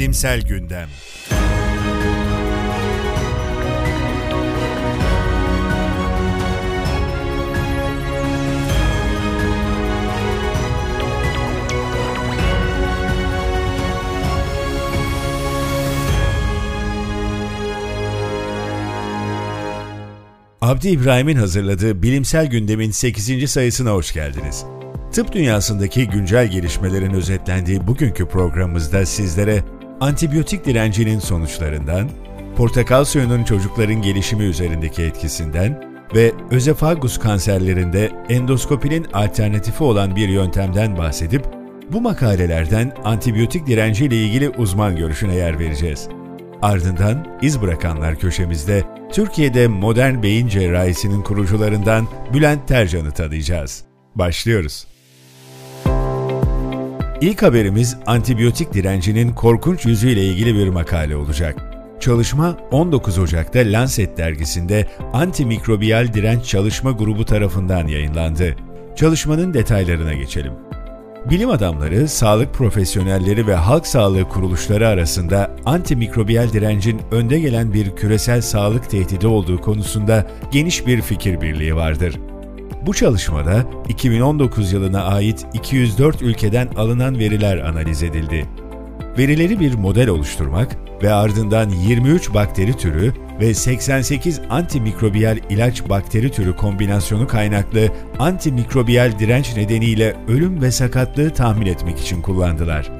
Bilimsel Gündem Abdi İbrahim'in hazırladığı Bilimsel Gündem'in 8. sayısına hoş geldiniz. Tıp dünyasındaki güncel gelişmelerin özetlendiği bugünkü programımızda sizlere antibiyotik direncinin sonuçlarından, portakal suyunun çocukların gelişimi üzerindeki etkisinden ve özefagus kanserlerinde endoskopinin alternatifi olan bir yöntemden bahsedip bu makalelerden antibiyotik direnci ile ilgili uzman görüşüne yer vereceğiz. Ardından iz bırakanlar köşemizde Türkiye'de modern beyin cerrahisinin kurucularından Bülent Tercan'ı tanıyacağız. Başlıyoruz. İlk haberimiz antibiyotik direncinin korkunç yüzüyle ilgili bir makale olacak. Çalışma 19 Ocak'ta Lancet dergisinde Antimikrobiyal Direnç Çalışma Grubu tarafından yayınlandı. Çalışmanın detaylarına geçelim. Bilim adamları, sağlık profesyonelleri ve halk sağlığı kuruluşları arasında antimikrobiyal direncin önde gelen bir küresel sağlık tehdidi olduğu konusunda geniş bir fikir birliği vardır. Bu çalışmada 2019 yılına ait 204 ülkeden alınan veriler analiz edildi. Verileri bir model oluşturmak ve ardından 23 bakteri türü ve 88 antimikrobiyal ilaç bakteri türü kombinasyonu kaynaklı antimikrobiyal direnç nedeniyle ölüm ve sakatlığı tahmin etmek için kullandılar.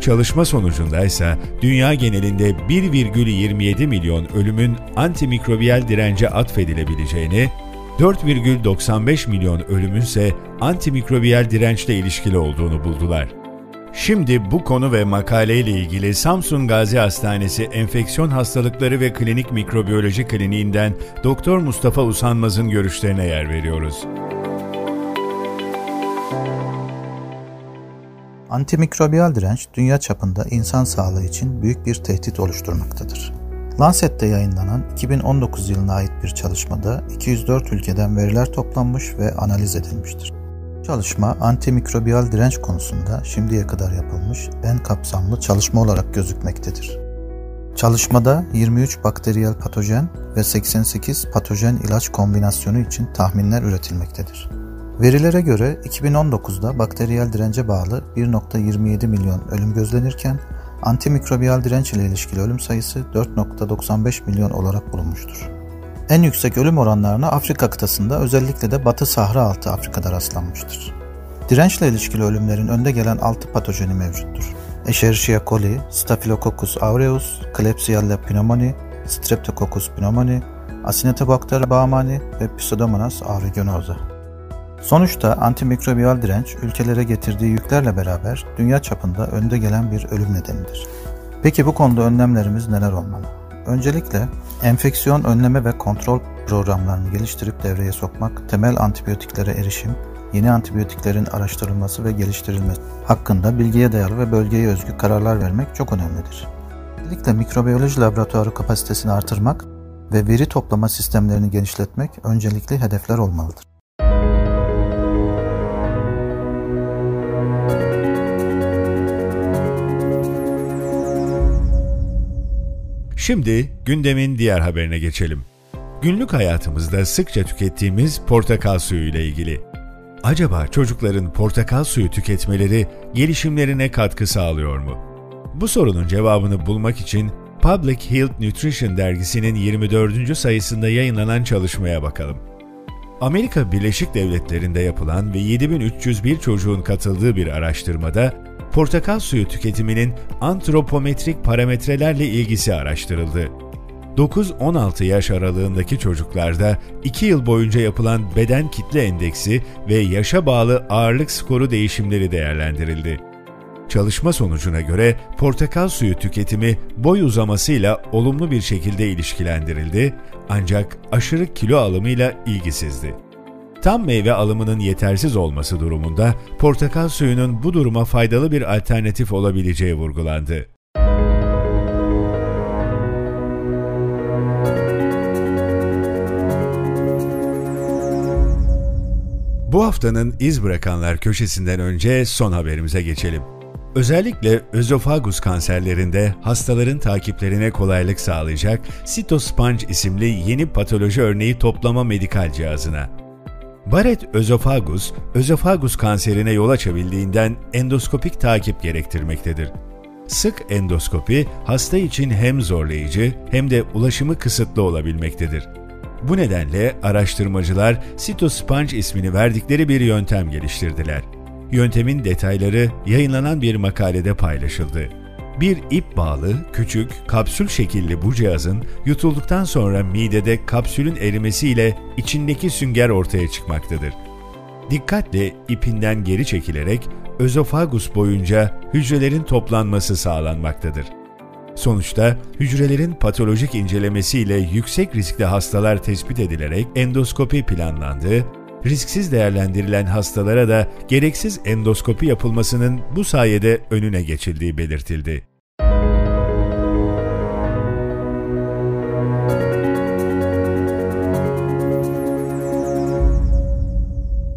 Çalışma sonucunda ise dünya genelinde 1,27 milyon ölümün antimikrobiyal dirence atfedilebileceğini 4,95 milyon ölümün ise antimikrobiyal dirençle ilişkili olduğunu buldular. Şimdi bu konu ve makaleyle ilgili Samsun Gazi Hastanesi Enfeksiyon Hastalıkları ve Klinik Mikrobiyoloji Kliniğinden Doktor Mustafa Usanmaz'ın görüşlerine yer veriyoruz. Antimikrobiyal direnç dünya çapında insan sağlığı için büyük bir tehdit oluşturmaktadır. Lancet'te yayınlanan 2019 yılına ait bir çalışmada 204 ülkeden veriler toplanmış ve analiz edilmiştir. Çalışma antimikrobiyal direnç konusunda şimdiye kadar yapılmış en kapsamlı çalışma olarak gözükmektedir. Çalışmada 23 bakteriyel patojen ve 88 patojen ilaç kombinasyonu için tahminler üretilmektedir. Verilere göre 2019'da bakteriyel dirence bağlı 1.27 milyon ölüm gözlenirken antimikrobiyal direnç ile ilişkili ölüm sayısı 4.95 milyon olarak bulunmuştur. En yüksek ölüm oranlarına Afrika kıtasında özellikle de Batı Sahra altı Afrika'da rastlanmıştır. Dirençle ilişkili ölümlerin önde gelen 6 patojeni mevcuttur. Escherichia coli, Staphylococcus aureus, Klebsiella pneumoniae, Streptococcus pneumoniae, Acinetobacter baumannii ve Pseudomonas aeruginosa. Sonuçta antimikrobiyal direnç ülkelere getirdiği yüklerle beraber dünya çapında önde gelen bir ölüm nedenidir. Peki bu konuda önlemlerimiz neler olmalı? Öncelikle enfeksiyon önleme ve kontrol programlarını geliştirip devreye sokmak, temel antibiyotiklere erişim, yeni antibiyotiklerin araştırılması ve geliştirilmesi hakkında bilgiye dayalı ve bölgeye özgü kararlar vermek çok önemlidir. Özellikle mikrobiyoloji laboratuvarı kapasitesini artırmak ve veri toplama sistemlerini genişletmek öncelikli hedefler olmalıdır. Şimdi gündemin diğer haberine geçelim. Günlük hayatımızda sıkça tükettiğimiz portakal suyu ile ilgili. Acaba çocukların portakal suyu tüketmeleri gelişimlerine katkı sağlıyor mu? Bu sorunun cevabını bulmak için Public Health Nutrition dergisinin 24. sayısında yayınlanan çalışmaya bakalım. Amerika Birleşik Devletleri'nde yapılan ve 7301 çocuğun katıldığı bir araştırmada portakal suyu tüketiminin antropometrik parametrelerle ilgisi araştırıldı. 9-16 yaş aralığındaki çocuklarda 2 yıl boyunca yapılan beden kitle endeksi ve yaşa bağlı ağırlık skoru değişimleri değerlendirildi. Çalışma sonucuna göre portakal suyu tüketimi boy uzamasıyla olumlu bir şekilde ilişkilendirildi ancak aşırı kilo alımıyla ilgisizdi. Tam meyve alımının yetersiz olması durumunda portakal suyunun bu duruma faydalı bir alternatif olabileceği vurgulandı. Bu haftanın iz bırakanlar köşesinden önce son haberimize geçelim. Özellikle özofagus kanserlerinde hastaların takiplerine kolaylık sağlayacak Cytosponge isimli yeni patoloji örneği toplama medikal cihazına. Barrett özofagus, özofagus kanserine yol açabildiğinden endoskopik takip gerektirmektedir. Sık endoskopi hasta için hem zorlayıcı hem de ulaşımı kısıtlı olabilmektedir. Bu nedenle araştırmacılar Cytosponge ismini verdikleri bir yöntem geliştirdiler. Yöntemin detayları yayınlanan bir makalede paylaşıldı. Bir ip bağlı, küçük, kapsül şekilli bu cihazın yutulduktan sonra midede kapsülün erimesiyle içindeki sünger ortaya çıkmaktadır. Dikkatle ipinden geri çekilerek özofagus boyunca hücrelerin toplanması sağlanmaktadır. Sonuçta hücrelerin patolojik incelemesiyle yüksek riskli hastalar tespit edilerek endoskopi planlandı, risksiz değerlendirilen hastalara da gereksiz endoskopi yapılmasının bu sayede önüne geçildiği belirtildi.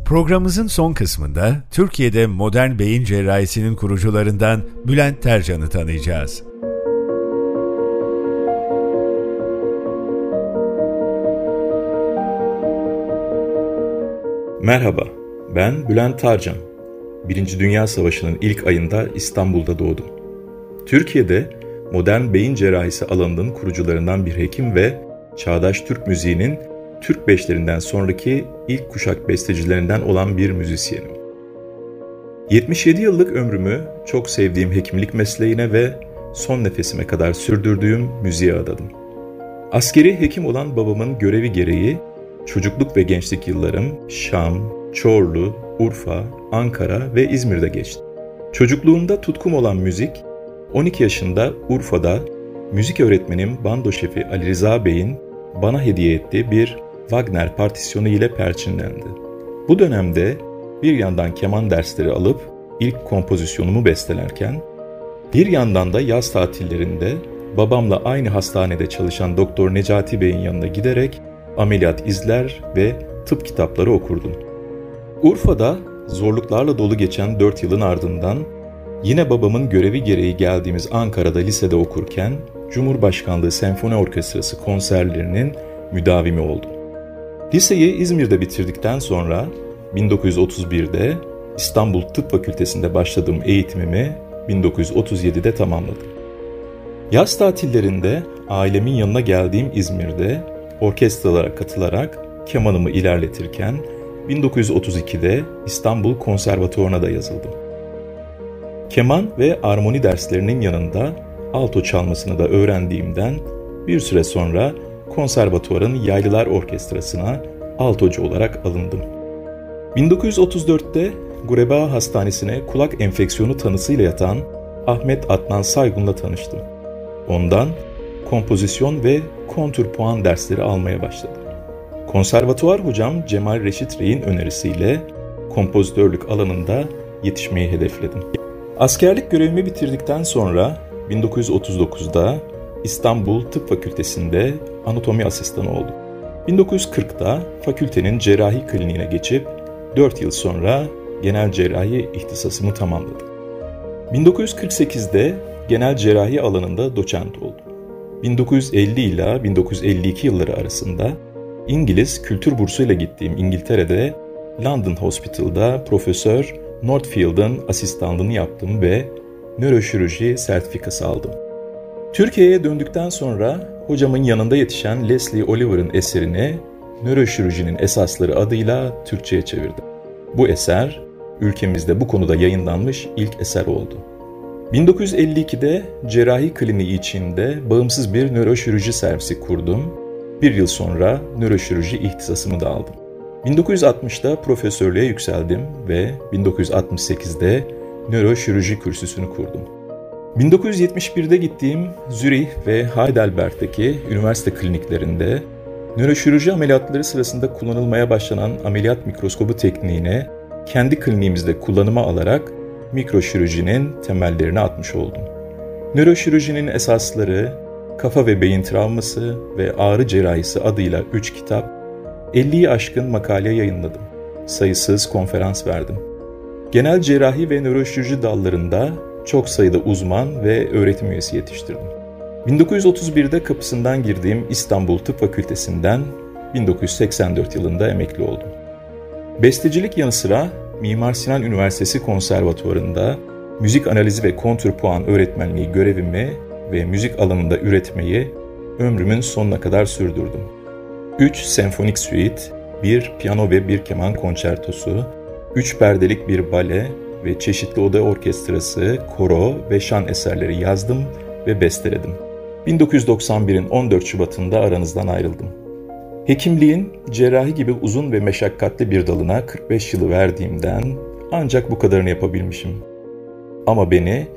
Programımızın son kısmında Türkiye'de modern beyin cerrahisinin kurucularından Bülent Tercan'ı tanıyacağız. Merhaba, ben Bülent Tarcan. Birinci Dünya Savaşı'nın ilk ayında İstanbul'da doğdum. Türkiye'de modern beyin cerrahisi alanının kurucularından bir hekim ve çağdaş Türk müziğinin Türk beşlerinden sonraki ilk kuşak bestecilerinden olan bir müzisyenim. 77 yıllık ömrümü çok sevdiğim hekimlik mesleğine ve son nefesime kadar sürdürdüğüm müziğe adadım. Askeri hekim olan babamın görevi gereği çocukluk ve gençlik yıllarım Şam, Çorlu, Urfa, Ankara ve İzmir'de geçti. Çocukluğumda tutkum olan müzik, 12 yaşında Urfa'da müzik öğretmenim bando şefi Ali Rıza Bey'in bana hediye ettiği bir Wagner partisyonu ile perçinlendi. Bu dönemde bir yandan keman dersleri alıp ilk kompozisyonumu bestelerken, bir yandan da yaz tatillerinde babamla aynı hastanede çalışan Doktor Necati Bey'in yanına giderek ameliyat izler ve tıp kitapları okurdum. Urfa'da zorluklarla dolu geçen 4 yılın ardından yine babamın görevi gereği geldiğimiz Ankara'da lisede okurken Cumhurbaşkanlığı Senfoni Orkestrası konserlerinin müdavimi oldum. Liseyi İzmir'de bitirdikten sonra 1931'de İstanbul Tıp Fakültesi'nde başladığım eğitimimi 1937'de tamamladım. Yaz tatillerinde ailemin yanına geldiğim İzmir'de orkestralara katılarak kemanımı ilerletirken 1932'de İstanbul Konservatuvarı'na da yazıldım. Keman ve armoni derslerinin yanında alto çalmasını da öğrendiğimden bir süre sonra konservatuvarın Yaylılar Orkestrası'na altocu olarak alındım. 1934'te Gureba Hastanesi'ne kulak enfeksiyonu tanısıyla yatan Ahmet Adnan Saygun'la tanıştım. Ondan kompozisyon ve kontur puan dersleri almaya başladım. Konservatuvar hocam Cemal Reşit Rey'in önerisiyle kompozitörlük alanında yetişmeyi hedefledim. Askerlik görevimi bitirdikten sonra 1939'da İstanbul Tıp Fakültesi'nde anatomi asistanı oldum. 1940'da fakültenin cerrahi kliniğine geçip 4 yıl sonra genel cerrahi ihtisasımı tamamladım. 1948'de genel cerrahi alanında doçent oldum. 1950 ile 1952 yılları arasında İngiliz kültür bursuyla gittiğim İngiltere'de London Hospital'da Profesör Northfield'ın asistanlığını yaptım ve nöroşirurji sertifikası aldım. Türkiye'ye döndükten sonra hocamın yanında yetişen Leslie Oliver'ın eserini Nöroşirurjinin Esasları adıyla Türkçe'ye çevirdim. Bu eser ülkemizde bu konuda yayınlanmış ilk eser oldu. 1952'de cerrahi kliniği içinde bağımsız bir nöroşirurji servisi kurdum. Bir yıl sonra nöroşirurji ihtisasımı da aldım. 1960'da profesörlüğe yükseldim ve 1968'de nöroşirurji kürsüsünü kurdum. 1971'de gittiğim Zürih ve Heidelberg'deki üniversite kliniklerinde nöroşirurji ameliyatları sırasında kullanılmaya başlanan ameliyat mikroskobu tekniğine kendi kliniğimizde kullanıma alarak mikroşirurjinin temellerini atmış oldum. Nöroşirurjinin esasları, kafa ve beyin travması ve ağrı cerrahisi adıyla 3 kitap, 50'yi aşkın makale yayınladım. Sayısız konferans verdim. Genel cerrahi ve nöroşirurji dallarında çok sayıda uzman ve öğretim üyesi yetiştirdim. 1931'de kapısından girdiğim İstanbul Tıp Fakültesinden 1984 yılında emekli oldum. Bestecilik yanı sıra Mimar Sinan Üniversitesi Konservatuvarı'nda müzik analizi ve kontrpuan öğretmenliği görevimi ve müzik alanında üretmeyi ömrümün sonuna kadar sürdürdüm. 3 senfonik suite, 1 piyano ve bir keman konçertosu, 3 perdelik bir bale ve çeşitli oda orkestrası, koro ve şan eserleri yazdım ve besteledim. 1991'in 14 Şubat'ında aranızdan ayrıldım. Hekimliğin cerrahi gibi uzun ve meşakkatli bir dalına 45 yılı verdiğimden ancak bu kadarını yapabilmişim. Ama beni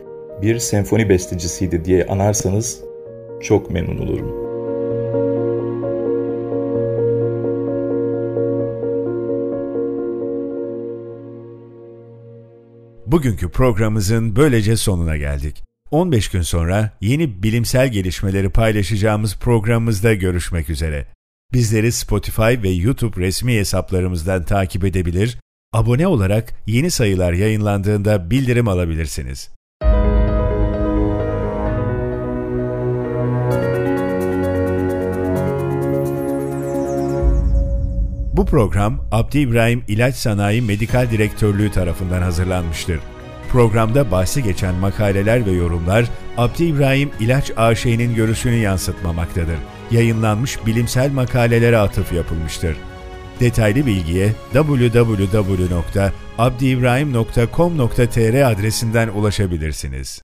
bir senfoni bestecisiydi diye anarsanız çok memnun olurum. Bugünkü programımızın böylece sonuna geldik. 15 gün sonra yeni bilimsel gelişmeleri paylaşacağımız programımızda görüşmek üzere. Bizleri Spotify ve YouTube resmi hesaplarımızdan takip edebilir, abone olarak yeni sayılar yayınlandığında bildirim alabilirsiniz. Bu program Abdi İbrahim İlaç Sanayi Medikal Direktörlüğü tarafından hazırlanmıştır. Programda bahsi geçen makaleler ve yorumlar Abdi İbrahim İlaç AŞ'nin görüşünü yansıtmamaktadır. Yayınlanmış bilimsel makalelere atıf yapılmıştır. Detaylı bilgiye www.abdiibrahim.com.tr adresinden ulaşabilirsiniz.